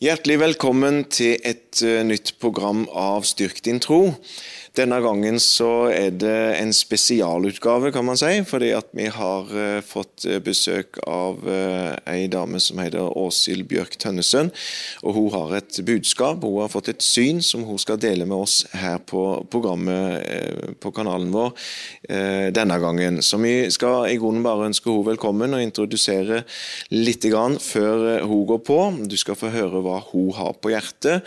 Hjertelig velkommen til et uh, nytt program av Styrk din tro. Denne gangen så er det en spesialutgave, kan man si, fordi at vi har uh, fått uh, besøk av uh, ei dame som heter Åshild Bjørk Tønnesen. Og hun har et budskap, hun har fått et syn som hun skal dele med oss her på programmet på kanalen vår denne gangen. Så vi skal i grunnen bare ønske hun velkommen og introdusere litt grann før hun går på. Du skal få høre hva hun har på hjertet.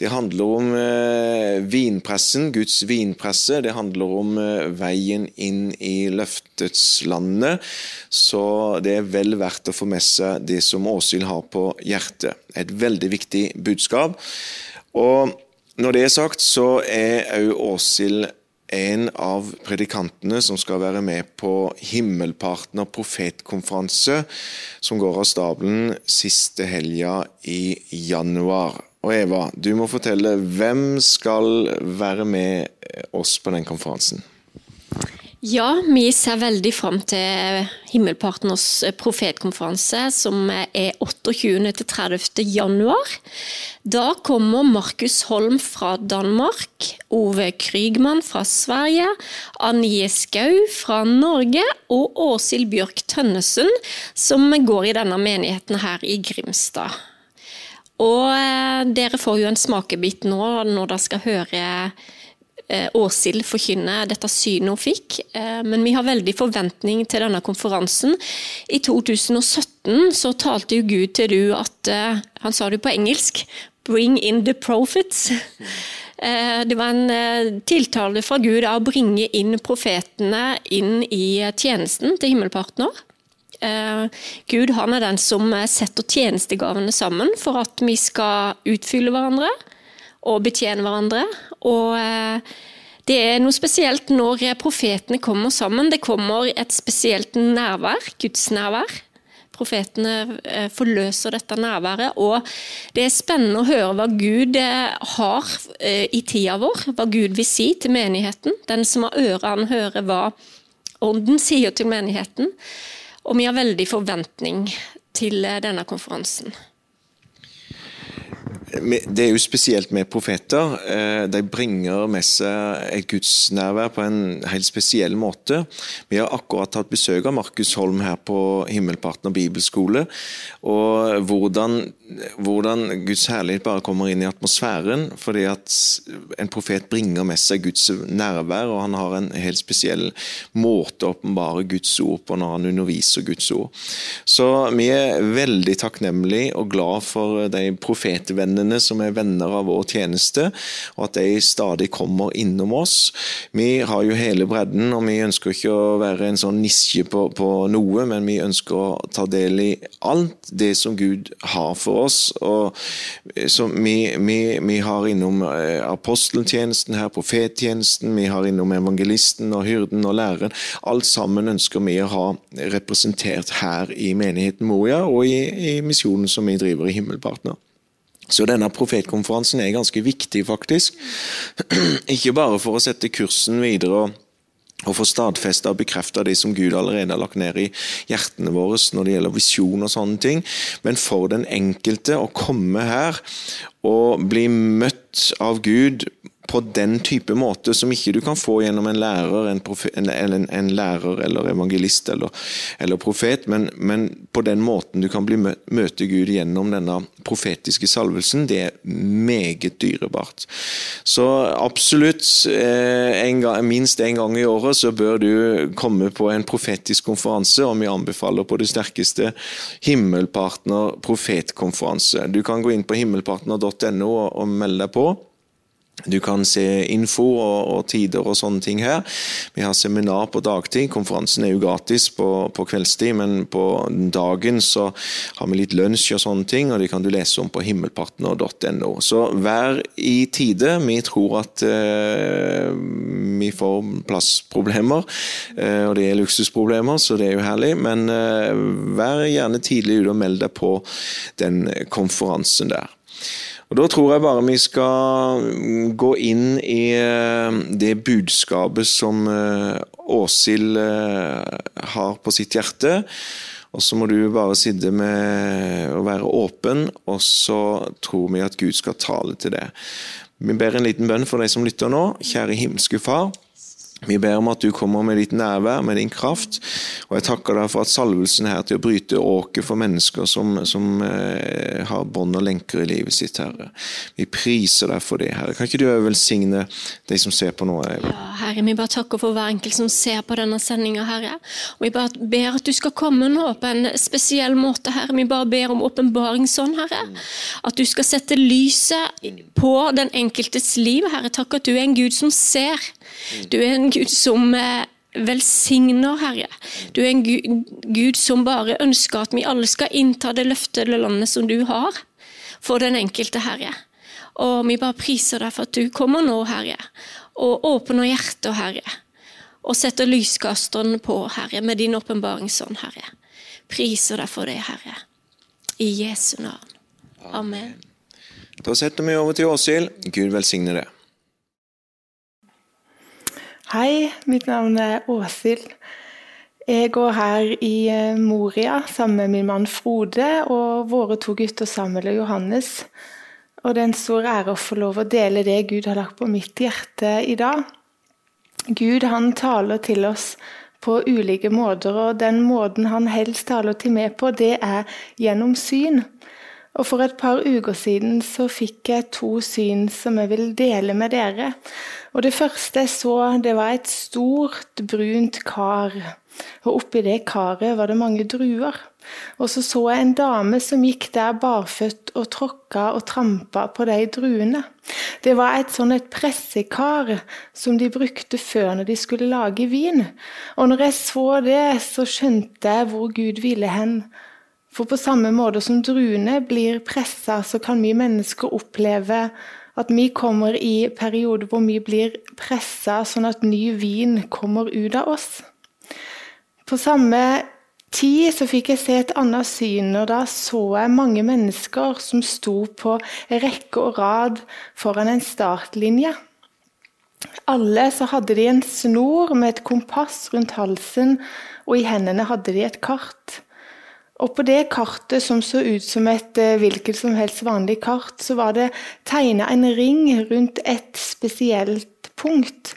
Det handler om vinpressen, Guds vinpresse. Det handler om eh, veien inn i løftets landet. Så det er vel verdt å få med seg det som Åshild har på hjertet. Et veldig viktig budskap. Og når det er sagt, så er òg Åshild en av predikantene som skal være med på Himmelpartner profetkonferanse, som går av stabelen siste helga i januar. Og Eva, du må fortelle hvem skal være med oss på den konferansen? Ja, vi ser veldig fram til Himmelpartners profetkonferanse, som er 28. til 30. januar. Da kommer Markus Holm fra Danmark, Ove Krygman fra Sverige, Anje Skau fra Norge og Åshild Bjørk Tønnesen, som går i denne menigheten her i Grimstad. Og eh, dere får jo en smakebit nå når dere skal høre eh, Åshild forkynne dette synet hun fikk. Eh, men vi har veldig forventning til denne konferansen. I 2017 så talte jo Gud til du at Han sa det på engelsk 'bring in the prophets'. Det var en tiltale fra Gud av å bringe inn profetene inn i tjenesten til Himmelpartner. Eh, Gud han er den som setter tjenestegavene sammen for at vi skal utfylle hverandre og betjene hverandre. Og eh, det er noe spesielt når profetene kommer sammen. Det kommer et spesielt nærvær, Guds nærvær. Profetene eh, forløser dette nærværet, og det er spennende å høre hva Gud har i tida vår. Hva Gud vil si til menigheten. Den som har ører, hører hva Ånden sier til menigheten. Og vi har veldig forventning til eh, denne konferansen. Det er jo spesielt med profeter. Eh, de bringer med seg et gudsnærvær på en helt spesiell måte. Vi har akkurat hatt besøk av Markus Holm her på Himmelpartner bibelskole. Og hvordan, hvordan, Guds herlighet bare kommer inn i atmosfæren. Fordi at en profet bringer med seg Guds nærvær, og han har en helt spesiell måte å åpenbare Guds ord på når han underviser Guds ord. Så vi er veldig takknemlige og glad for de profetvennene som er venner av vår tjeneste, og at de stadig kommer innom oss. Vi har jo hele bredden, og vi ønsker ikke å være en sånn nisje på, på noe, men vi ønsker å ta del i alt det som Gud har for oss. Og så vi, vi, vi har innom eh, aposteltjenesten her, profettjenesten, vi har innom evangelisten og hyrden og læreren. Alt sammen ønsker vi å ha representert her i menigheten Moria og i, i misjonen som vi driver i Himmelpartner. Så denne profetkonferansen er ganske viktig, faktisk. Ikke bare for å sette kursen videre og, og få stadfesta og bekrefta det som Gud allerede har lagt ned i hjertene våre når det gjelder visjon og sånne ting, men for den enkelte å komme her og bli møtt av Gud på den type måte som ikke du kan få gjennom en lærer, en, profet, en, en, lærer eller evangelist eller, eller profet, men, men, på den måten du kan bli møte Gud gjennom denne profetiske salvelsen, det er meget dyrebart. Så absolutt, eh, en gang, minst én gang i året så bør du komme på en profetisk konferanse, og vi anbefaler på det sterkeste Himmelpartner profetkonferanse. Du kan gå inn på himmelpartner.no og, og melde deg på. Du kan se info og, og, tider og sånne ting her. Vi har seminar på dagtid. Konferansen er jo gratis på, på, kveldstid, men på dagen så har vi litt lunsj og sånne ting, og det kan du lese om på himmelpartner.no. Så vær i tide. Vi tror at eh, vi får plassproblemer, eh, og det er luksusproblemer, så det er jo herlig. Men eh, vær gjerne tidlig ute og meld deg på den konferansen der. Og Da tror jeg bare vi skal gå inn i eh, det budskapet som eh, Åshild eh, har på sitt hjerte. Og så må du bare sitte med å være åpen, og så tror vi at Gud skal tale til det. Vi ber en liten bønn for deg som lytter nå. Kjære himmelske Far. Vi ber om at du kommer med ditt nærvær, med din kraft. Og jeg takker deg for at salvelsen her til å bryte åker for mennesker som, som eh, har bånd og lenker i livet sitt, Herre. Vi priser deg for det, Herre. Kan ikke du velsigne de som ser på nå? Ja, Herre, vi bare takker for hver enkelt som ser på denne sendinga, Herre. Og vi bare ber at du skal komme nå på en spesiell måte, Herre. Vi bare ber om åpenbaringsånd, Herre. At du skal sette lyset på den enkeltes liv, Herre. Takk at du er en Gud som ser. Du er en Gud som eh, velsigner, Herre. Du er en Gud som bare ønsker at vi alle skal innta det løftede landet som du har for den enkelte, Herre. Og vi bare priser deg for at du kommer nå, Herre, og åpner hjertet, Herre. Og setter lyskasteren på, Herre, med din åpenbaringsånd, Herre. Priser deg for det, Herre. I Jesu navn. Amen. Da setter vi over til Åshild. Gud velsigne det. Hei, mitt navn er Åshild. Jeg går her i eh, Moria sammen med min mann Frode og våre to gutter Samuel og Johannes. Og det er en stor ære å få lov å dele det Gud har lagt på mitt hjerte i dag. Gud han taler til oss på ulike måter, og den måten han helst taler til meg på, det er gjennom syn. Og For et par uker siden så fikk jeg to syn som jeg vil dele med dere. Og Det første jeg så, det var et stort, brunt kar. Og Oppi det karet var det mange druer. Og så så jeg en dame som gikk der barføtt og tråkka og trampa på de druene. Det var et sånn et pressekar som de brukte før når de skulle lage vin. Og når jeg så det, så skjønte jeg hvor Gud ville hen. For på samme måte som druene blir pressa, så kan vi mennesker oppleve at vi kommer i perioder hvor vi blir pressa, sånn at ny vin kommer ut av oss. På samme tid så fikk jeg se et annet syn, og da så jeg mange mennesker som sto på rekke og rad foran en startlinje. Alle så hadde de en snor med et kompass rundt halsen, og i hendene hadde de et kart. Og på det kartet, som så ut som et eh, hvilket som helst vanlig kart, så var det tegna en ring rundt et spesielt punkt.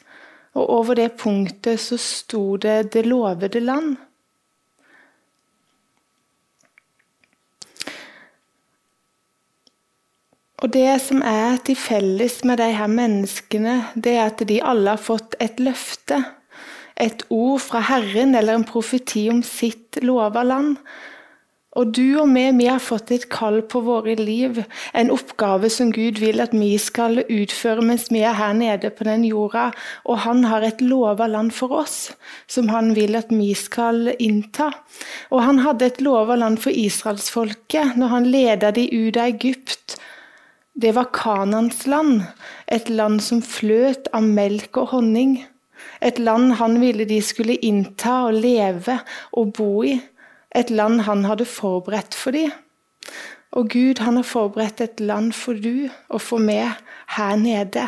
Og over det punktet så sto det 'Det lovede land'. Og Det som er til felles med de her menneskene, det er at de alle har fått et løfte. Et ord fra Herren eller en profeti om sitt lova land. Og du og vi, vi har fått et kall på våre liv, en oppgave som Gud vil at vi skal utføre mens vi er her nede på den jorda. Og han har et lova land for oss, som han vil at vi skal innta. Og han hadde et lova land for israelsfolket når han leda de ut av Egypt. Det var Kanans land, et land som fløt av melk og honning. Et land han ville de skulle innta og leve og bo i et land han hadde forberedt for dem. Og Gud han har forberedt et land for du og for meg her nede.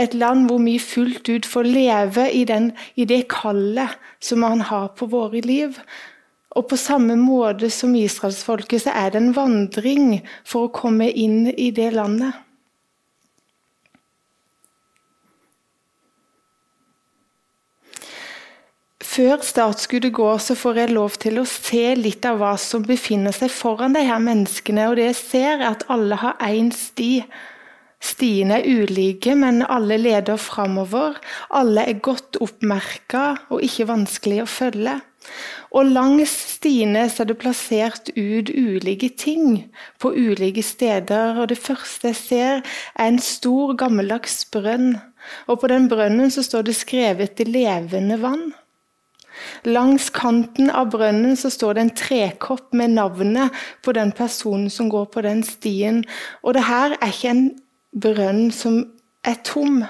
Et land hvor vi fullt ut får leve i, den, i det kallet som han har på våre liv. Og på samme måte som israelsfolket, så er det en vandring for å komme inn i det landet. Før startskuddet går, så får jeg lov til å se litt av hva som befinner seg foran de her menneskene. Og det jeg ser, er at alle har én sti. Stiene er ulike, men alle leder framover. Alle er godt oppmerka og ikke vanskelig å følge. Og langs stiene er det plassert ut ulike ting på ulike steder. Og det første jeg ser, er en stor, gammeldags brønn. Og på den brønnen så står det skrevet levende vann'. Langs kanten av brønnen så står det en trekopp med navnet på den personen som går på den stien. Og det her er ikke en brønn som er tom.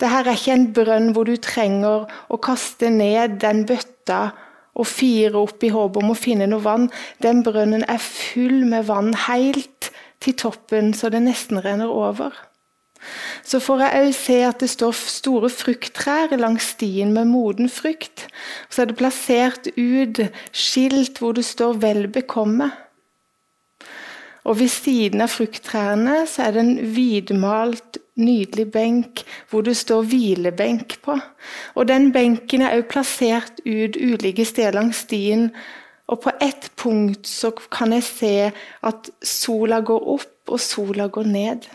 Det her er ikke en brønn hvor du trenger å kaste ned den bøtta og fire opp i håp om å finne noe vann. Den brønnen er full med vann helt til toppen, så det nesten renner over. Så får jeg òg se at det står store frukttrær langs stien med moden frukt. Så er det plassert ut skilt hvor det står 'Vel bekomme'. Og ved siden av frukttrærne så er det en hvitmalt, nydelig benk hvor det står 'hvilebenk' på. Og den benken er òg plassert ut ulike steder langs stien. Og på ett punkt så kan jeg se at sola går opp, og sola går ned.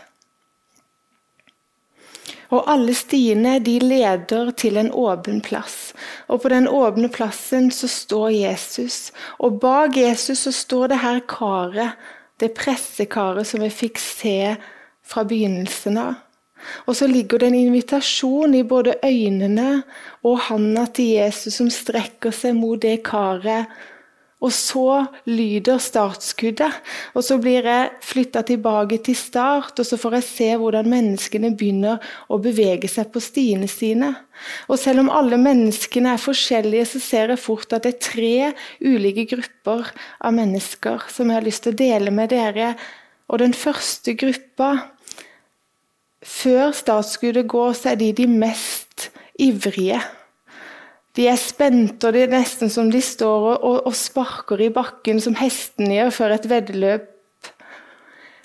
Og alle stiene de leder til en åpen plass. Og på den åpne plassen så står Jesus. Og bak Jesus så står det her karet det pressekaret som vi fikk se fra begynnelsen av. Og så ligger det en invitasjon i både øynene og handa til Jesus som strekker seg mot det karet og så lyder startskuddet. Og så blir jeg flytta tilbake til start, og så får jeg se hvordan menneskene begynner å bevege seg på stiene sine. Og selv om alle menneskene er forskjellige, så ser jeg fort at det er tre ulike grupper av mennesker som jeg har lyst til å dele med dere. Og den første gruppa Før startskuddet går, så er de de mest ivrige. De er spente, og det er nesten som de står og, og sparker i bakken som hestene gjør før et veddeløp.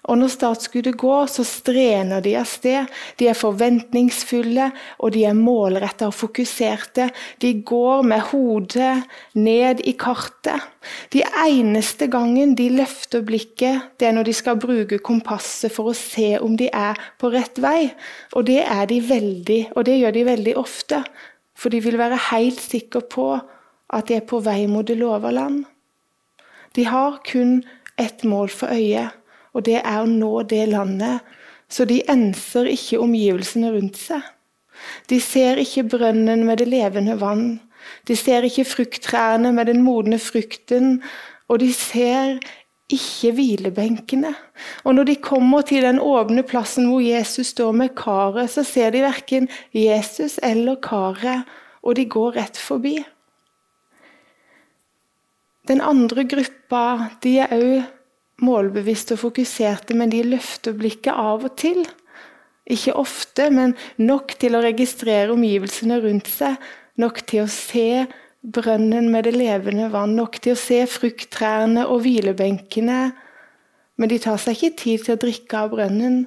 Og når startskuddet går, så strener de av sted. De er forventningsfulle, og de er målretta og fokuserte. De går med hodet ned i kartet. De eneste gangen de løfter blikket, det er når de skal bruke kompasset for å se om de er på rett vei. Og det er de veldig, og det gjør de veldig ofte. For de vil være helt sikre på at de er på vei mot det lova land. De har kun ett mål for øyet, og det er å nå det landet. Så de enser ikke omgivelsene rundt seg. De ser ikke brønnen med det levende vann. De ser ikke frukttrærne med den modne frukten. Og de ser ikke hvilebenkene. Og når de kommer til den åpne plassen hvor Jesus står med karet, så ser de verken Jesus eller karet, og de går rett forbi. Den andre gruppa de er òg målbevisste og fokuserte, men de løfter blikket av og til. Ikke ofte, men nok til å registrere omgivelsene rundt seg. Nok til å se brønnen med det levende vann, nok til å se frukttrærne og hvilebenkene. Men de tar seg ikke tid til å drikke av brønnen.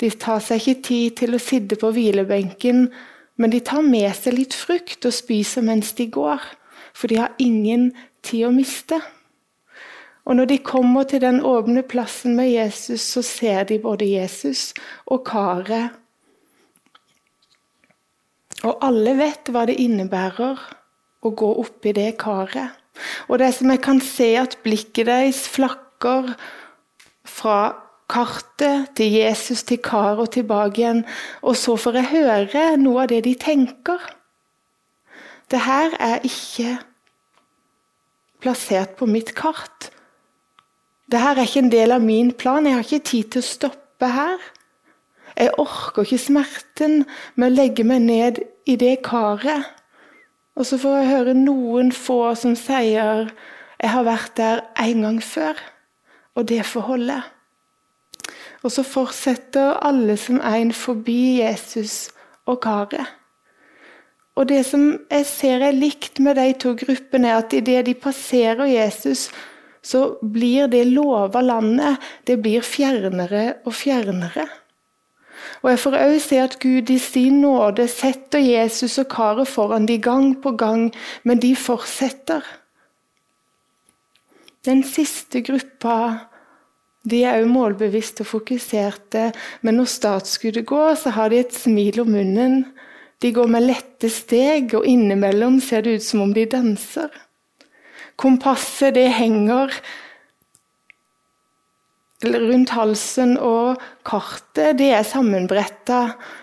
De tar seg ikke tid til å sitte på hvilebenken, men de tar med seg litt frukt og spiser mens de går. For de har ingen tid å miste. Og når de kommer til den åpne plassen med Jesus, så ser de både Jesus og karet. Og alle vet hva det innebærer å gå oppi det karet. Og det som jeg kan se, at blikket deres flakker fra kartet til Jesus, til karet og tilbake igjen. Og så får jeg høre noe av det de tenker. Det her er ikke plassert på mitt kart. Det her er ikke en del av min plan. Jeg har ikke tid til å stoppe her. Jeg orker ikke smerten med å legge meg ned i det karet. Og så får jeg høre noen få som sier 'Jeg har vært der en gang før', og det får holde. Og så fortsetter alle som en forbi Jesus og karet. Og det som jeg ser er likt med de to gruppene, er at idet de passerer Jesus, så blir det lova landet det blir fjernere og fjernere. Og jeg får også se at Gud i sin nåde setter Jesus og karet foran de gang på gang, men de fortsetter. Den siste gruppa de er òg målbevisste og fokuserte, men når startskuddet går, så har de et smil om munnen. De går med lette steg, og innimellom ser det ut som om de danser. Kompasset det henger rundt halsen og kartet det er sammenbretta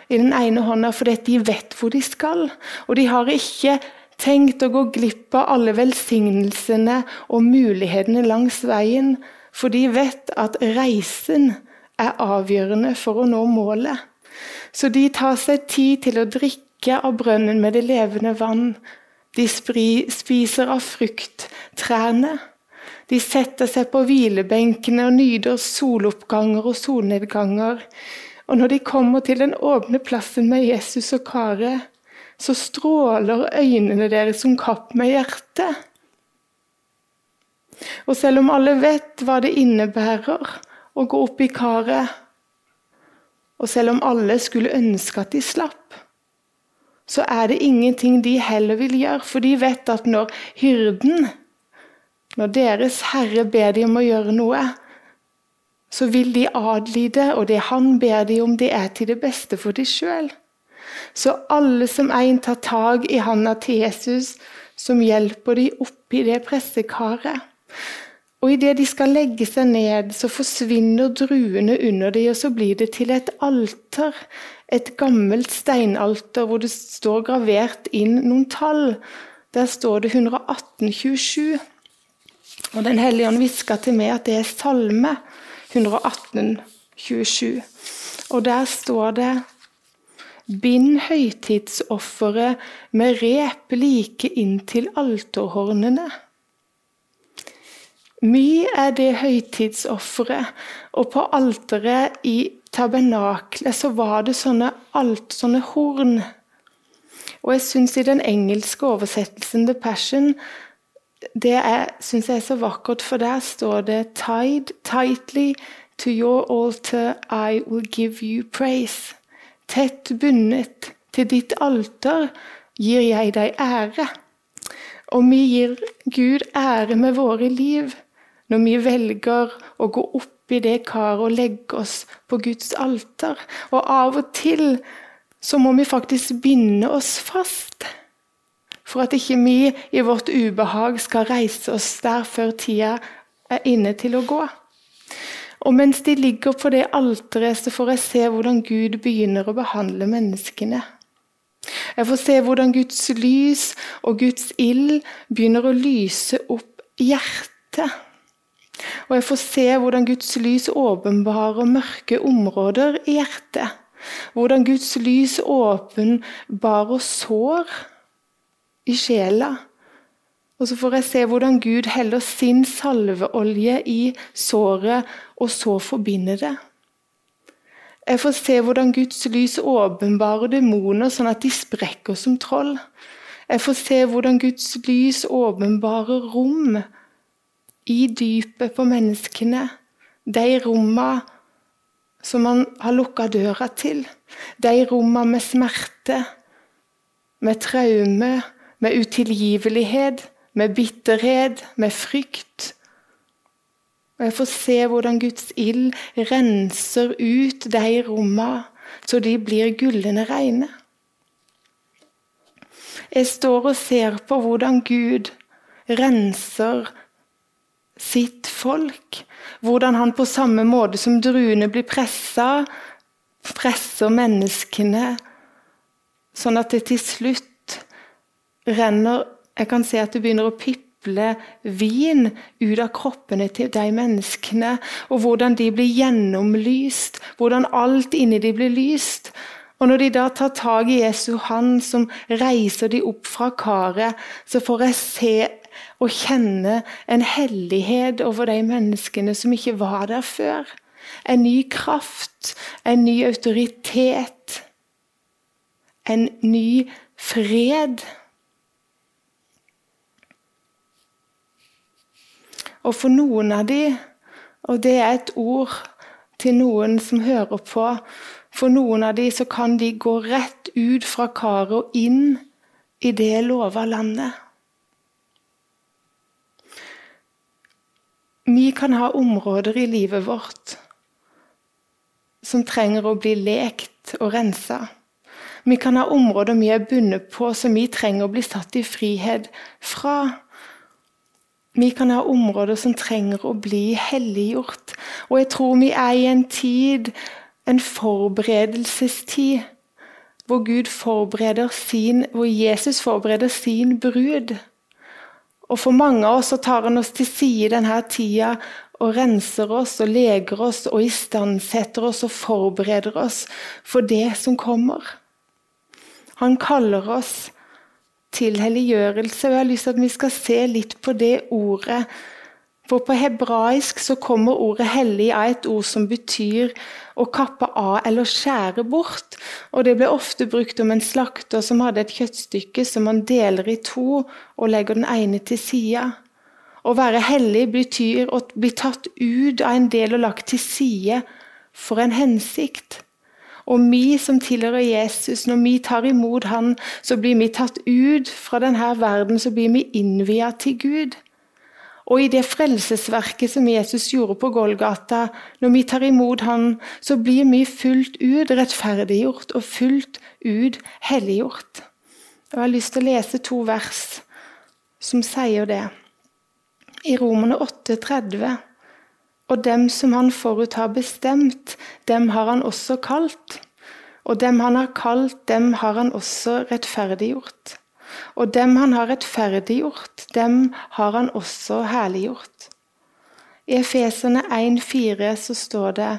i den ene hånda fordi de vet hvor de skal. Og de har ikke tenkt å gå glipp av alle velsignelsene og mulighetene langs veien, for de vet at reisen er avgjørende for å nå målet. Så de tar seg tid til å drikke av brønnen med det levende vann. De spiser av frukttrærne. De setter seg på hvilebenkene og nyter soloppganger og solnedganger. Og når de kommer til den åpne plassen med Jesus og karet, så stråler øynene deres som kapp med hjertet. Og selv om alle vet hva det innebærer å gå opp i karet, og selv om alle skulle ønske at de slapp, så er det ingenting de heller vil gjøre, for de vet at når hyrden, når deres herre ber de om å gjøre noe, så vil de adlyde, og det han ber de om, det er til det beste for de sjøl. Så alle som en tar tak i handa til Jesus, som hjelper de oppi det pressekaret. Og idet de skal legge seg ned, så forsvinner druene under de, og så blir det til et alter. Et gammelt steinalter hvor det står gravert inn noen tall. Der står det 11827. Og Den hellige ånd hvisker til meg at det er salme 118, 27. Og der står det Bind høytidsofferet med rep like inn til alterhornene. My er det høytidsofferet, og på alteret i tabernaklet så var det sånne, alt, sånne horn. Og jeg syns i den engelske oversettelsen, The Passion, det syns jeg er så vakkert, for der står det Tied tightly to your altar, I will give you praise. Tett bundet til ditt alter gir jeg deg ære. Og vi gir Gud ære med våre liv når vi velger å gå opp i det karet og legge oss på Guds alter. Og av og til så må vi faktisk binde oss fast. For at ikke vi i vårt ubehag skal reise oss der før tida er inne til å gå. Og mens de ligger på det alteret, så får jeg se hvordan Gud begynner å behandle menneskene. Jeg får se hvordan Guds lys og Guds ild begynner å lyse opp hjertet. Og jeg får se hvordan Guds lys åpenbarer mørke områder i hjertet. Hvordan Guds lys åpenbarer sår i sjela. Og så får jeg se hvordan Gud heller sin salveolje i såret, og så forbinder det. Jeg får se hvordan Guds lys åpenbarer demoner, sånn at de sprekker som troll. Jeg får se hvordan Guds lys åpenbarer rom i dypet på menneskene. De rommene som man har lukka døra til. De rommene med smerte, med traume, med utilgivelighet, med bitterhet, med frykt. Og Jeg får se hvordan Guds ild renser ut de rommene, så de blir gullende reine. Jeg står og ser på hvordan Gud renser sitt folk. Hvordan han på samme måte som druene blir pressa, presser menneskene sånn at det til slutt renner Jeg kan se at det begynner å piple vin ut av kroppene til de menneskene. Og hvordan de blir gjennomlyst, hvordan alt inni de blir lyst. Og når de da tar tak i Jesu han som reiser de opp fra karet, så får jeg se og kjenne en hellighet over de menneskene som ikke var der før. En ny kraft, en ny autoritet, en ny fred. Og for noen av de, og det er et ord til noen som hører på For noen av de så kan de gå rett ut fra karet og inn i det lova landet. Vi kan ha områder i livet vårt som trenger å bli lekt og rensa. Vi kan ha områder vi er bundet på som vi trenger å bli satt i frihet fra. Vi kan ha områder som trenger å bli helliggjort. Og jeg tror vi er i en tid, en forberedelsestid, hvor Gud forbereder sin, hvor Jesus forbereder sin brud. Og for mange av oss så tar han oss til side denne tida og renser oss og leger oss og istandsetter oss og forbereder oss for det som kommer. Han kaller oss til helliggjørelse, og jeg har lyst til at vi skal se litt på det ordet For på hebraisk så kommer ordet 'hellig' av et ord som betyr å kappe av eller skjære bort. Og det ble ofte brukt om en slakter som hadde et kjøttstykke som man deler i to og legger den ene til sida. Å være hellig betyr å bli tatt ut av en del og lagt til side for en hensikt. Og vi som tilhører Jesus, når vi tar imot Han, så blir vi tatt ut fra denne verden, så blir vi innvia til Gud. Og i det frelsesverket som Jesus gjorde på Golgata, når vi tar imot Han, så blir vi fullt ut rettferdiggjort og fullt ut helliggjort. Jeg har lyst til å lese to vers som sier det. I Romerne 8,30. Og dem som han forut har bestemt, dem har han også kalt. Og dem han har kalt, dem har han også rettferdiggjort. Og dem han har rettferdiggjort, dem har han også herliggjort. I Efeserne 1,4 så står det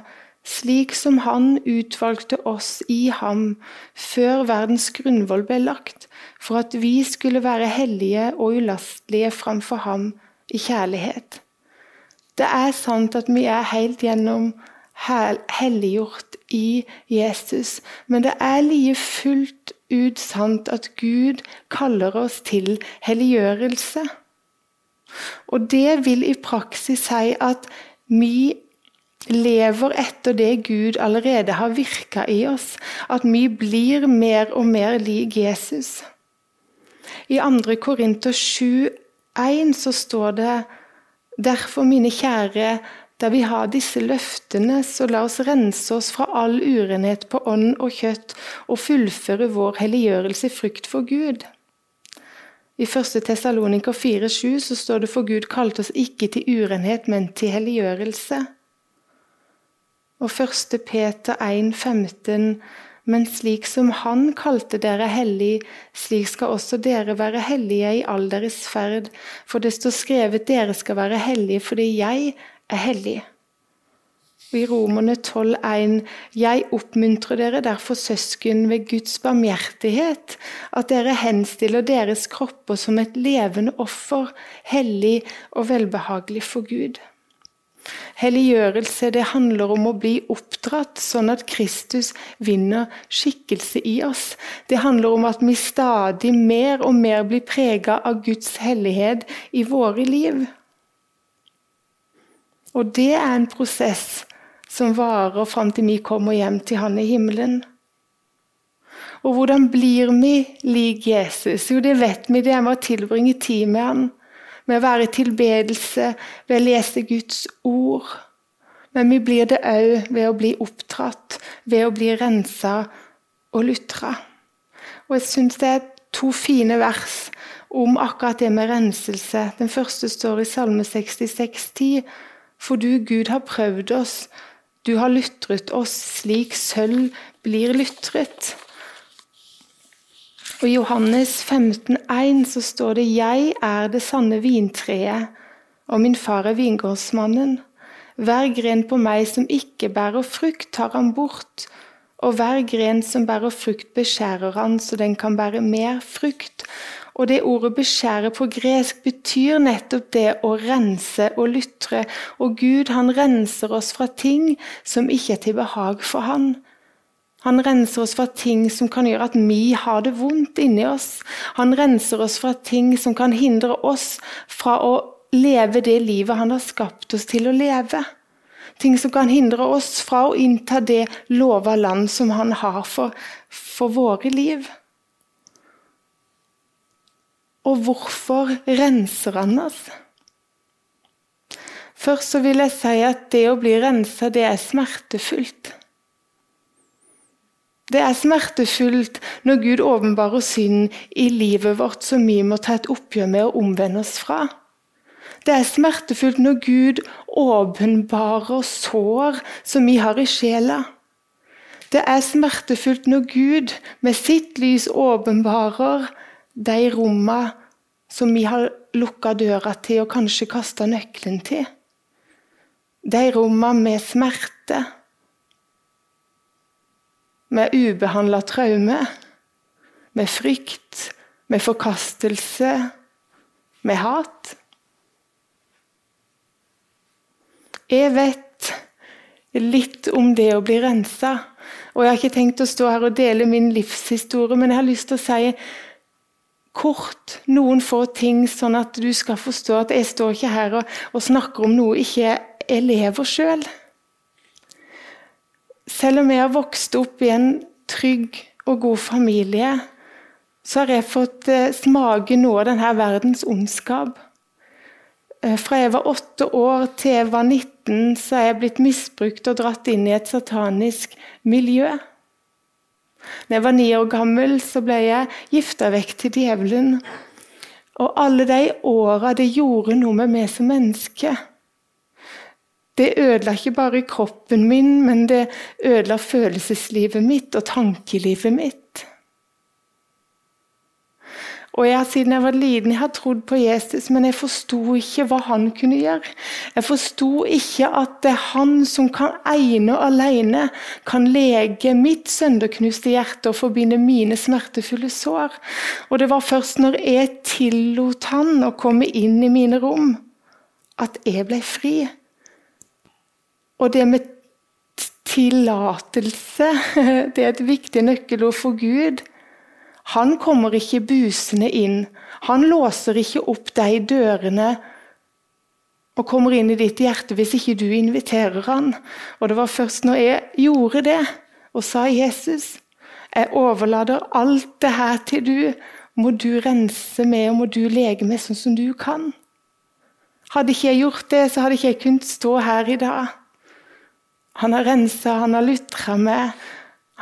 slik som Han utvalgte oss i ham før verdens grunnvoll ble lagt, for at vi skulle være hellige og ulastelige framfor ham i kjærlighet. Det er sant at vi er helt gjennom helliggjort i Jesus, men det er like fullt ut sant at Gud kaller oss til helliggjørelse. Og det vil i praksis si at vi lever etter det Gud allerede har virka i oss. At vi blir mer og mer lik Jesus. I 2. Korinter 7, 1 så står det Derfor, mine kjære, da vi har disse løftene, så la oss rense oss fra all urenhet på ånd og kjøtt og fullføre vår helliggjørelse i frykt for Gud. I 1. Tessaloniker 4,7 så står det for Gud kalte oss ikke til urenhet, men til helliggjørelse. Og 1. Peter 1,15 men slik som Han kalte dere hellig, slik skal også dere være hellige i all deres ferd. For det står skrevet dere skal være hellige fordi jeg er hellig. Og I Romerne 12,1.: Jeg oppmuntrer dere derfor, søsken, ved Guds barmhjertighet, at dere henstiller deres kropper som et levende offer, hellig og velbehagelig for Gud. Helliggjørelse det handler om å bli oppdratt sånn at Kristus vinner skikkelse i oss. Det handler om at vi stadig mer og mer blir prega av Guds hellighet i våre liv. Og det er en prosess som varer fram til vi kommer hjem til Han i himmelen. Og hvordan blir vi lik Jesus? Jo, det vet vi. Det er med å tilbringe tid med Han. Med å være i tilbedelse, ved å lese Guds ord. Men vi blir det òg ved å bli oppdratt, ved å bli rensa og lutra. Og jeg syns det er to fine vers om akkurat det med renselse. Den første står i Salme 66, 10. For du, Gud, har prøvd oss. Du har lytret oss slik sølv blir lytret. Og I Johannes 15,1 så står det 'Jeg er det sanne vintreet, og min far er vingårdsmannen'. Hver gren på meg som ikke bærer frukt, tar han bort, og hver gren som bærer frukt, beskjærer han, så den kan bære mer frukt. Og det ordet 'beskjære' på gresk betyr nettopp det å rense og lytre. Og Gud han renser oss fra ting som ikke er til behag for Han. Han renser oss fra ting som kan gjøre at vi har det vondt inni oss. Han renser oss fra ting som kan hindre oss fra å leve det livet han har skapt oss til å leve. Ting som kan hindre oss fra å innta det lova land som han har for, for våre liv. Og hvorfor renser han oss? Først så vil jeg si at det å bli rensa, det er smertefullt. Det er smertefullt når Gud åpenbarer synden i livet vårt som vi må ta et oppgjør med og omvende oss fra. Det er smertefullt når Gud åpenbarer sår som vi har i sjela. Det er smertefullt når Gud med sitt lys åpenbarer de rommene som vi har lukka døra til og kanskje kasta nøkkelen til. De rommene med smerte, med ubehandla traume, med frykt, med forkastelse, med hat. Jeg vet litt om det å bli rensa. Og jeg har ikke tenkt å stå her og dele min livshistorie, men jeg har lyst til å si kort noen få ting, sånn at du skal forstå at jeg står ikke her og, og snakker om noe ikke jeg lever sjøl. Selv. om jeg har vokst opp i en trygg og god familie, så har jeg fått eh, smake noe av denne verdens ondskap. Eh, fra jeg var åtte år til jeg var 19, så er jeg blitt misbrukt og dratt inn i et satanisk miljø. Da jeg var ni år gammel, så ble jeg gifta vekk til djevelen. Og alle de åra det gjorde noe med meg som menneske. Det ødela ikke bare kroppen min, men det ødela følelseslivet mitt og tankelivet mitt. Og jeg, Siden jeg var liten, jeg har trodd på Jesus, men jeg forsto ikke hva han kunne gjøre. Jeg forsto ikke at det er han som kan ene og alene kan lege mitt sønderknuste hjerte og forbinde mine smertefulle sår. Og det var først når jeg tillot han å komme inn i mine rom, at jeg ble fri. Og det med tillatelse, det er et viktig nøkkelord for Gud. Han kommer ikke busende inn. Han låser ikke opp de dørene og kommer inn i ditt hjerte hvis ikke du inviterer han. Og det var først når jeg gjorde det og sa Jesus, jeg overlater alt det her til du, må du rense meg og må du lege meg sånn som du kan. Hadde ikke jeg gjort det, så hadde ikke jeg kunnet stå her i dag. Han har rensa, han har lutra meg,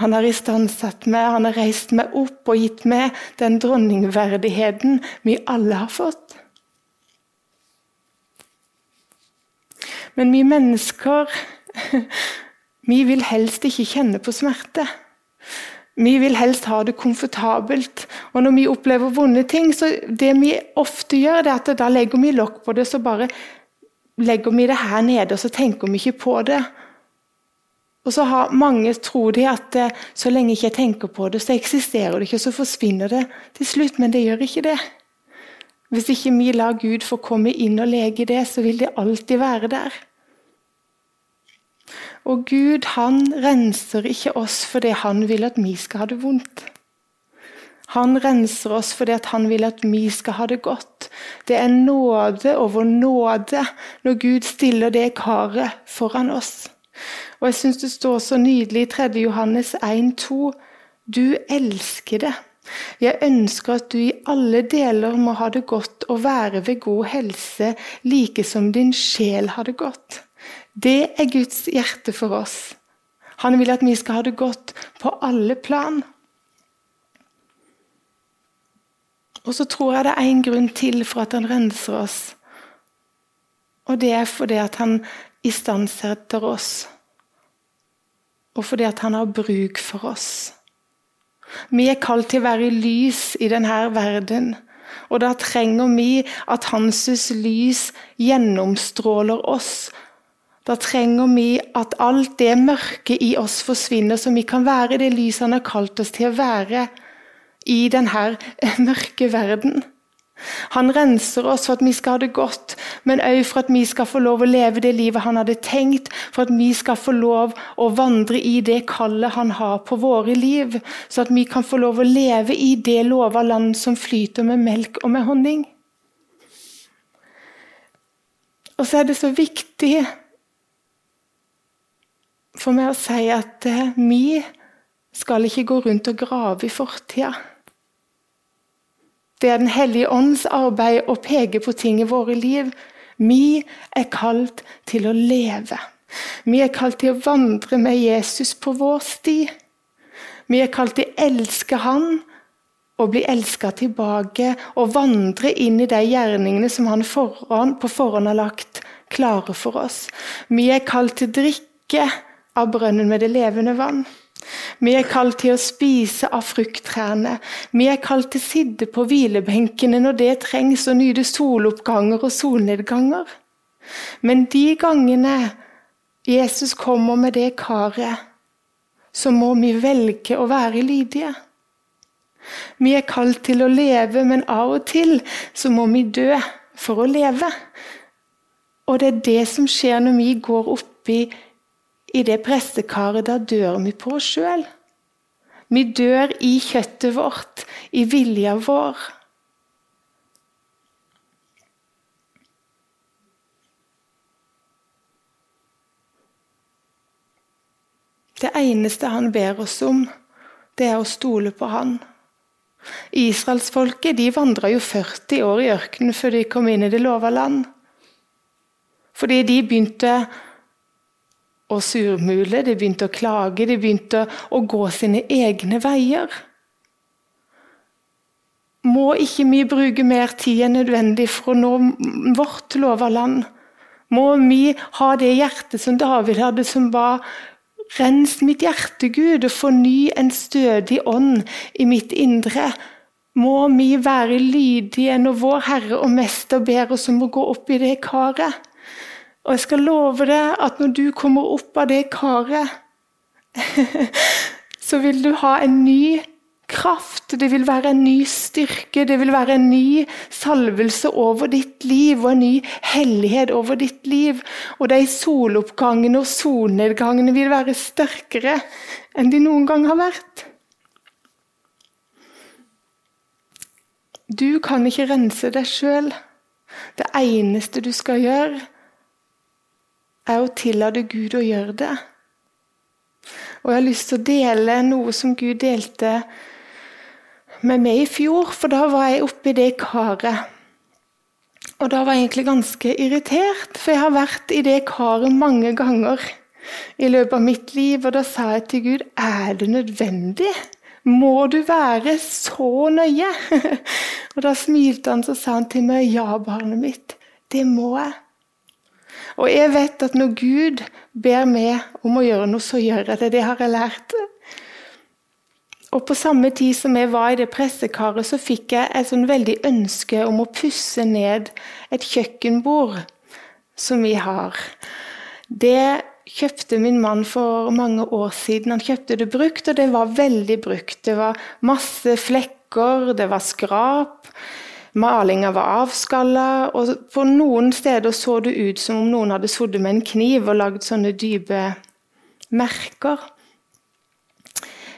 han har istandsatt meg, han har reist meg opp og gitt meg den dronningverdigheten vi alle har fått. Men vi mennesker vi vil helst ikke kjenne på smerte. Vi vil helst ha det komfortabelt. Og når vi opplever vonde ting, så det vi ofte gjør, det er at da legger vi lokk på det, så bare legger vi det her nede, og så tenker vi ikke på det. Og så har mange tror de at eh, så lenge ikke jeg tenker på det, så eksisterer det ikke, så forsvinner det til slutt. Men det gjør ikke det. Hvis ikke vi lar Gud få komme inn og lege det, så vil det alltid være der. Og Gud han renser ikke oss fordi han vil at vi skal ha det vondt. Han renser oss fordi han vil at vi skal ha det godt. Det er nåde over nåde når Gud stiller det karet foran oss. Og jeg syns det står så nydelig i 3. Johannes 1,2.: Du elsker det. Jeg ønsker at du i alle deler må ha det godt og være ved god helse, like som din sjel har det godt. Det er Guds hjerte for oss. Han vil at vi skal ha det godt på alle plan. Og så tror jeg det er én grunn til for at han renser oss. Og det er fordi at han istandsetter oss og fordi at han har bruk for oss. Vi er kalt til å være lys i denne verden. Og da trenger vi at hans lys gjennomstråler oss. Da trenger vi at alt det mørke i oss forsvinner, så vi kan være det lyset han har kalt oss til å være i denne mørke verden. Han renser oss for at vi skal ha det godt, men òg for at vi skal få lov å leve det livet han hadde tenkt, for at vi skal få lov å vandre i det kallet han har på våre liv, så at vi kan få lov å leve i det lova land som flyter med melk og med honning. Og så er det så viktig for meg å si at eh, vi skal ikke gå rundt og grave i fortida. Det er Den hellige ånds arbeid å peke på ting i våre liv. Vi er kalt til å leve. Vi er kalt til å vandre med Jesus på vår sti. Vi er kalt til å elske Han og bli elska tilbake og vandre inn i de gjerningene som Han foran, på forhånd har lagt klare for oss. Vi er kalt til å drikke av brønnen med det levende vann. Vi er kalt til å spise av frukttrærne. Vi er kalt til å sitte på hvilebenkene når det trengs, og nyte soloppganger og solnedganger. Men de gangene Jesus kommer med det karet, så må vi velge å være lydige. Vi er kalt til å leve, men av og til så må vi dø for å leve. Og det er det som skjer når vi går oppi i det prestekaret. Da dør vi på oss sjøl. Vi dør i kjøttet vårt, i vilja vår. Det eneste han ber oss om, det er å stole på han. Israelsfolket de vandra jo 40 år i ørkenen før de kom inn i det lova land. Fordi de begynte å surmule, de begynte å klage, de begynte å gå sine egne veier. Må ikke vi bruke mer tid enn nødvendig for å nå vårt lova land? Må vi ha det hjertet som David hadde, som var Rens mitt hjerte, Gud, og forny en stødig ånd i mitt indre. Må vi være lydige når vår Herre og Mester ber oss om å gå opp i det karet. Og jeg skal love deg at når du kommer opp av det karet, så vil du ha en ny kraft, det vil være en ny styrke, det vil være en ny salvelse over ditt liv og en ny hellighet over ditt liv. Og de soloppgangene og solnedgangene vil være sterkere enn de noen gang har vært. Du kan ikke rense deg sjøl. Det eneste du skal gjøre, er å tillate Gud å gjøre det. Og Jeg har lyst til å dele noe som Gud delte med meg i fjor, for da var jeg oppi det karet. Og da var jeg egentlig ganske irritert, for jeg har vært i det karet mange ganger i løpet av mitt liv. Og da sa jeg til Gud er det nødvendig? Må du være så nøye? og da smilte han så sa han til meg ja, barnet mitt, det må jeg. Og jeg vet at når Gud ber meg om å gjøre noe, så gjør jeg det. Det har jeg lært. Og på samme tid som jeg var i det pressekaret, så fikk jeg et sånn veldig ønske om å pusse ned et kjøkkenbord som vi har. Det kjøpte min mann for mange år siden. Han kjøpte det brukt, og det var veldig brukt. Det var masse flekker, det var skrap. Malinga var avskalla, og på noen steder så det ut som om noen hadde sittet med en kniv og lagd sånne dype merker.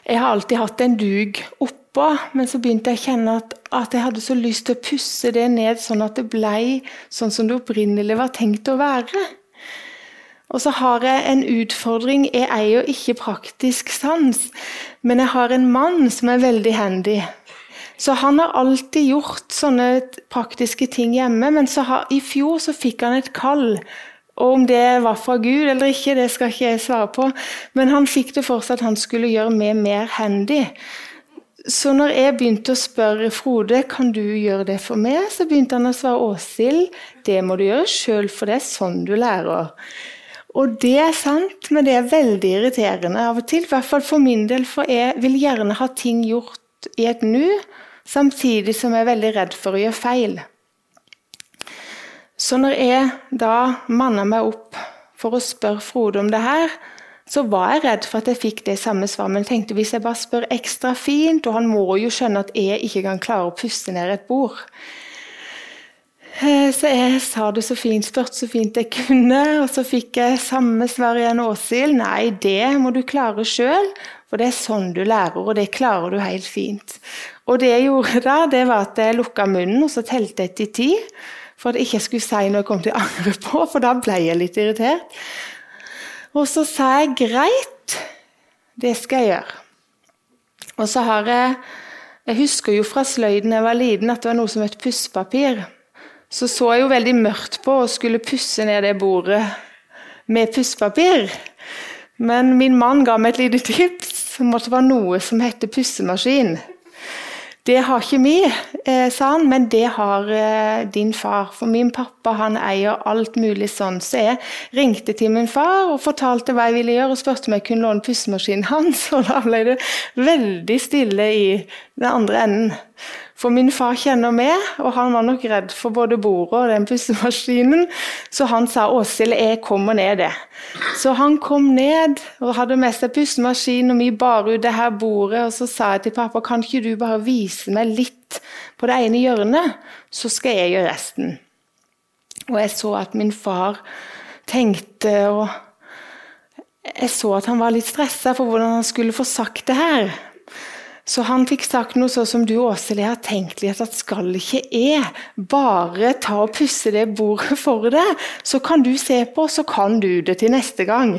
Jeg har alltid hatt en dug oppå, men så begynte jeg å kjenne at, at, jeg hadde så lyst til å pusse det ned sånn at det ble sånn som det opprinnelig var tenkt å være. Og så har jeg en utfordring. Jeg eier ikke praktisk sans, men jeg har en mann som er veldig handy. Så han har alltid gjort sånne praktiske ting hjemme, men har, i fjor så fikk han et kall. Og om det var fra Gud eller ikke, det skal ikke jeg svare på. Men han fikk det for seg at han skulle gjøre meg mer handy. Så når jeg begynte å spørre Frode kan du gjøre det for meg, så begynte han å svare Åshild det må du gjøre sjøl, for det er sånn du lærer. Og det er sant, men det er veldig irriterende av og til. I hvert fall for min del, for jeg vil gjerne ha ting gjort i et nu samtidig som jeg er veldig redd for å gjøre feil. Så når jeg da manna meg opp for å spørre Frode om det her, så var jeg redd for at jeg fikk det samme svar, Men tenkte hvis jeg bare spør ekstra fint, og han må jo skjønne at jeg ikke kan klare å puste ned et bord Så jeg sa det så fint, spurte så fint jeg kunne, og så fikk jeg samme svar igjen Åshild. Nei, det må du klare sjøl, for det er sånn du lærer, og det klarer du helt fint. Og det jeg gjorde da, det var at jeg lukka munnen og så telte jeg til ti. For at jeg ikke skulle si noe jeg kom til å angre på, for da ble jeg litt irritert. Og så sa jeg greit, det skal jeg gjøre. Og så har jeg Jeg husker jo fra sløyden jeg var liten at det var noe som het pusspapir. Så så jeg jo veldig mørkt på å skulle pusse ned det bordet med pussepapir. Men min mann ga meg et lite tips om at det var noe som heter pussemaskin. Det har ikke vi, eh, sa han, men det har eh, din far. For min pappa han eier alt mulig sånn. Så jeg ringte til min far og fortalte hva jeg ville gjøre, og spurte om jeg kunne låne pussemaskinen hans. Og da ble det veldig stille i den andre enden. For min far kjenner meg, og han var nok redd for både bordet og den pustemaskinen. så han sa 'Åshild, jeg kommer ned', det. Så han kom ned og hadde med seg pustemaskinen, og vi bar ut det her bordet. Og så sa jeg til pappa 'Kan ikke du bare vise meg litt på det ene hjørnet, så skal jeg gjøre resten'. Og jeg så at min far tenkte og Jeg så at han var litt stressa for hvordan han skulle få sagt det her. Så han fikk sagt noe sånn som du, Åshild, jeg har tenkt litt at skal ikke jeg bare ta og pusse det bordet for deg, så kan du se på, så kan du det til neste gang.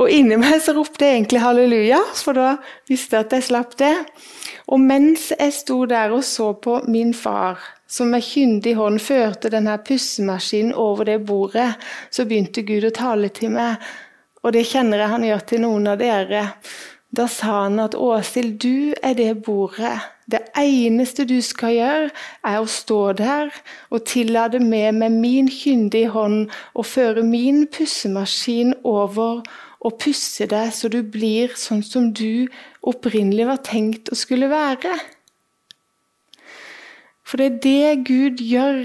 Og inni meg så ropte jeg egentlig halleluja, for da visste jeg at jeg slapp det. Og mens jeg sto der og så på min far, som med kyndig hånd førte denne pussemaskinen over det bordet, så begynte Gud å tale til meg. Og det kjenner jeg han gjør til noen av dere. Da sa han at Åshild, du er det bordet. Det eneste du skal gjøre, er å stå der og tillate meg med min kyndige hånd å føre min pussemaskin over og pusse deg så du blir sånn som du opprinnelig var tenkt å skulle være. For det er det Gud gjør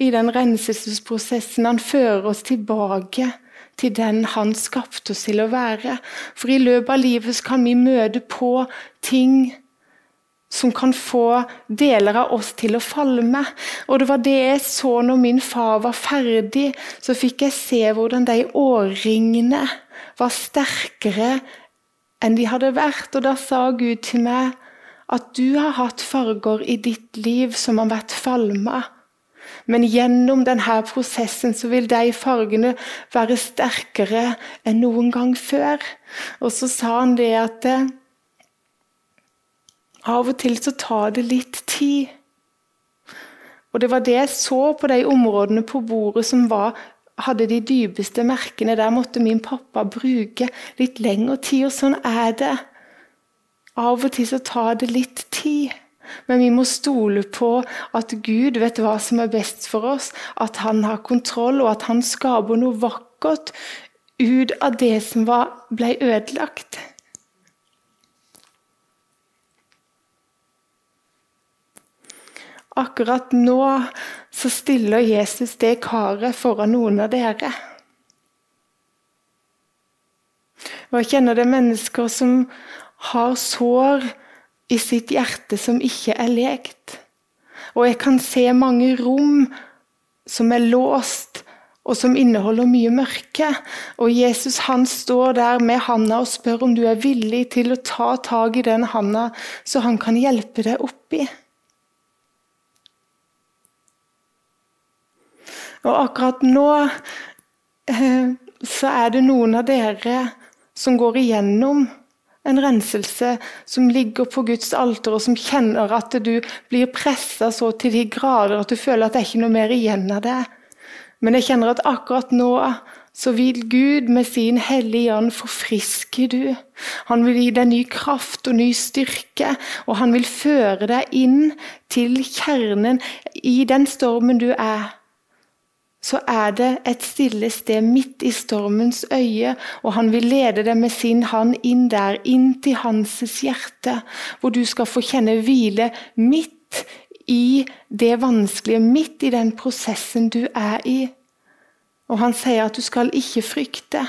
i den renselsesprosessen. Han fører oss tilbake til den han skapte oss til å være. For i løpet av livet kan vi møte på ting som kan få deler av oss til å falme. Og det var det jeg så når min far var ferdig. Så fikk jeg se hvordan de årringene var sterkere enn de hadde vært. Og da sa Gud til meg at du har hatt farger i ditt liv som har vært falma. Men gjennom denne prosessen så vil de fargene være sterkere enn noen gang før. Og så sa han det at eh, av og til så tar det litt tid. Og det var det jeg så på de områdene på bordet som var, hadde de dypeste merkene. Der måtte min pappa bruke litt lengre tid, og sånn er det. Av og til så tar det litt tid. Men vi må stole på at Gud vet hva som er best for oss, at han har kontroll, og at han skaper noe vakkert ut av det som var, ble ødelagt. Akkurat nå så stiller Jesus det karet foran noen av dere. Og jeg kjenner det mennesker som har sår i sitt hjerte som ikke er lekt. Og jeg kan se mange rom som er låst, og som inneholder mye mørke. Og Jesus han står der med handa og spør om du er villig til å ta tak i den handa, så han kan hjelpe deg oppi. Og akkurat nå eh, så er det noen av dere som går igjennom en renselse som ligger på Guds alter, og som kjenner at du blir pressa så til de grader at du føler at det er ikke noe mer igjen av det. Men jeg kjenner at akkurat nå så vil Gud med sin hellige ånd forfriske du. Han vil gi deg ny kraft og ny styrke, og han vil føre deg inn til kjernen i den stormen du er så er det et stille sted midt i stormens øye, og han vil lede deg med sin hand inn der, inn til hans hjerte, hvor du skal få kjenne hvile midt i det vanskelige, midt i den prosessen du er i. Og han sier at du skal ikke frykte.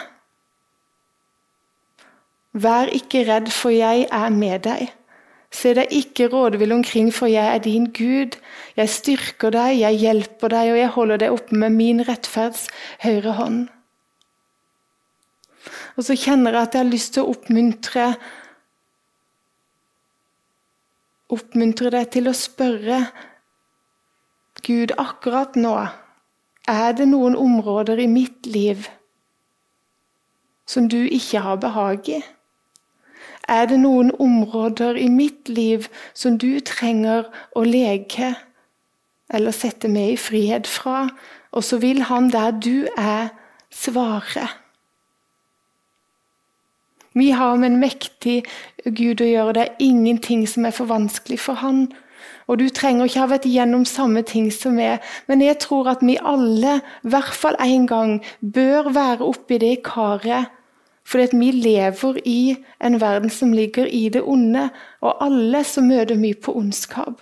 Vær ikke redd, for jeg er med deg. Se deg ikke rådvill omkring, for jeg er din Gud. Jeg styrker deg, jeg hjelper deg, og jeg holder deg oppe med min rettferds høyre hånd. Og så kjenner jeg at jeg har lyst til å oppmuntre Oppmuntre deg til å spørre Gud akkurat nå Er det noen områder i mitt liv som du ikke har behag i? Er det noen områder i mitt liv som du trenger å leke eller sette meg i frihet fra? Og så vil han der du er, svare. Vi har med en mektig Gud å gjøre. Det er ingenting som er for vanskelig for han. Og du trenger ikke ha vært gjennom samme ting som meg, men jeg tror at vi alle, i hvert fall én gang, bør være oppi det karet fordi vi lever i en verden som ligger i det onde, og alle så møter vi på ondskap.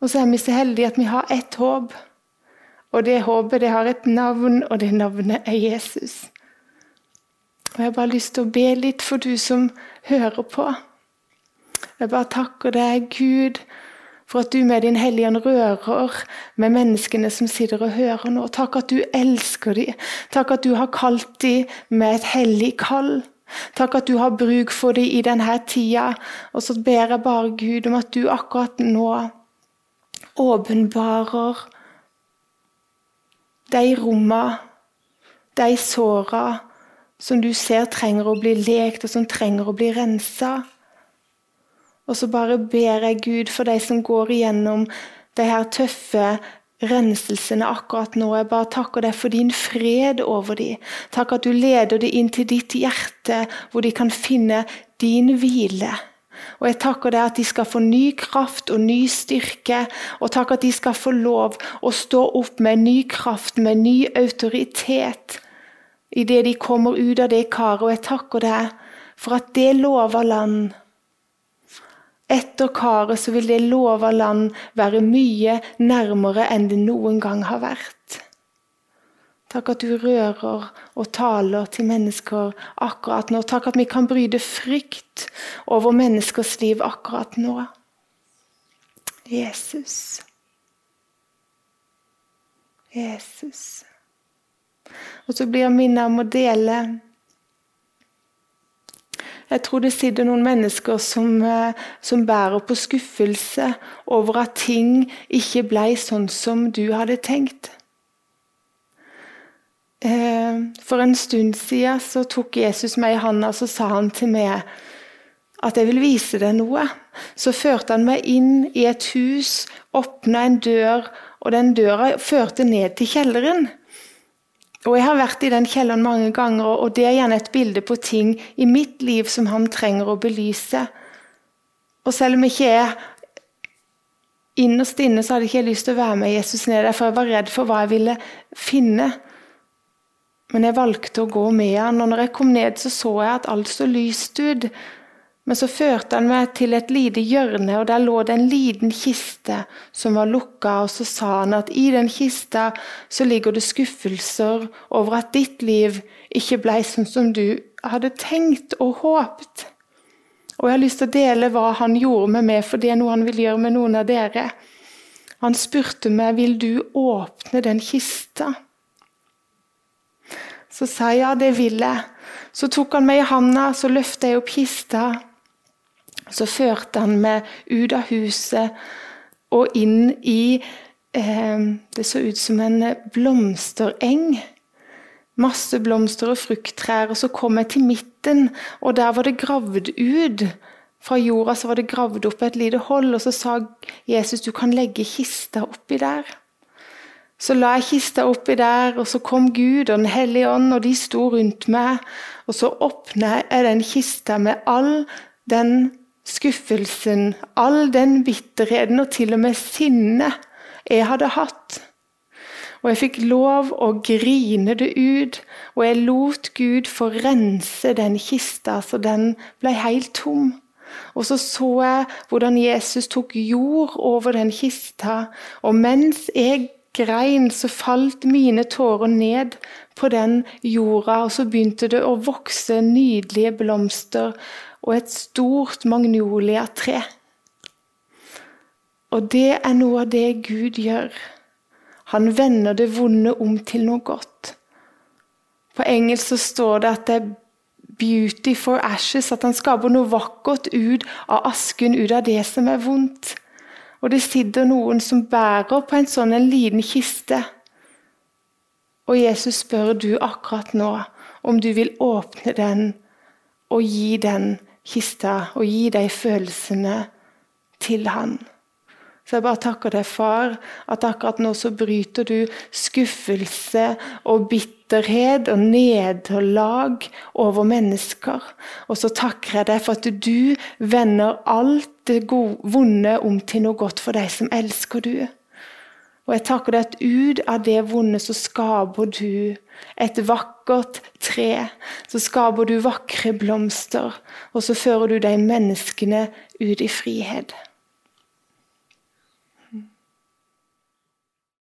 Og så er vi så heldige at vi har ett håp. Og det håpet det har et navn, og det navnet er Jesus. Og Jeg har bare lyst til å be litt for du som hører på. Jeg bare takker deg, Gud, For at du med din Hellige rører med menneskene som sitter og hører nå. Takk at du elsker dem. Takk at du har kalt dem med et hellig kall. Takk at du har bruk for dem i denne tida. Og så ber jeg bare Gud om at du akkurat nå åpenbarer de rommene, de såra som du ser trenger å bli lekt, og som trenger å bli rensa. Og så bare ber jeg Gud for de som går igjennom de her tøffe renselsene akkurat nå. Jeg bare takker deg for din fred over dem. Takk at du leder dem inn til ditt hjerte, hvor de kan finne din hvile. Og jeg takker deg at de skal få ny kraft og ny styrke. Og takk at de skal få lov å stå opp med ny kraft, med ny autoritet idet de kommer ut av det karet. Og jeg takker deg for at det lover land etter karet så vil det lova land være mye nærmere enn det noen gang har vært. Takk at du rører og taler til mennesker akkurat nå. Takk at vi kan bryte frykt over menneskers liv akkurat nå. Jesus. Jesus. Og så blir jeg minnet om å dele jeg tror det sitter noen mennesker som, eh, som, bærer på skuffelse over at ting ikke ble sånn som du hadde tenkt. Eh, for en stund siden så tok Jesus meg i handa og sa han til meg at jeg vil vise deg noe. Så førte han meg inn i et hus, åpna en dør, og den døra førte ned til kjelleren. Og Jeg har vært i den kjelleren mange ganger, og det er gjerne et bilde på ting i mitt liv som han trenger å belyse. Og selv om jeg ikke er innerst inne, så hadde jeg ikke lyst til å være med Jesus ned der, for jeg var redd for hva jeg ville finne. Men jeg valgte å gå med han, og når jeg kom ned, så så jeg at alt så lyst ut. Men så førte han meg til et lite hjørne, og der lå det en liten kiste som var lukka. Og så sa han at i den kista så ligger det skuffelser over at ditt liv ikke ble sånn som du hadde tenkt og håpet. Og jeg har lyst til å dele hva han gjorde med meg, for det er noe han vil gjøre med noen av dere. Han spurte meg vil du åpne den kista. Så sa jeg ja, det vil jeg. Så tok han meg i handa, så løfta jeg opp kista. Så førte han meg ut av huset og inn i eh, Det så ut som en blomstereng. Masse blomster og frukttrær. Og så kom jeg til midten, og der var det gravd ut. Fra jorda så var det gravd opp et lite hold, og så sa Jesus du kan legge kista oppi der. Så la jeg kista oppi der, og så kom Gud og Den hellige ånd, og de sto rundt meg. Og så åpna jeg den kista med all den skuffelsen, all den bitterheten og til og med sinnet jeg hadde hatt. Og jeg fikk lov å grine det ut, og jeg lot Gud få rense den kista så den ble helt tom. Og så så jeg hvordan Jesus tok jord over den kista, og mens jeg grein, så falt mine tårer ned på den jorda, og så begynte det å vokse nydelige blomster og et stort magnoliatre. Og det er noe av det Gud gjør. Han vender det vonde om til noe godt. På engelsk så står det at det er 'beauty for ashes', at han skaper noe vakkert ut av asken, ut av det som er vondt. Og det sitter noen som bærer på en sånn en liten kiste. Og Jesus spør du akkurat nå om du vil åpne den og gi den kista og gi de følelsene til han. Så jeg bare takker deg, far, at akkurat nå så bryter du skuffelse og bitterhet og nederlag over mennesker. Og så takker jeg deg for at du vender alt det gode, vonde om til noe godt for deg som elsker du. Og jeg takker deg at ut av det vonde så skaper du et vakkert tre. Så skaper du vakre blomster, og så fører du de menneskene ut i frihet.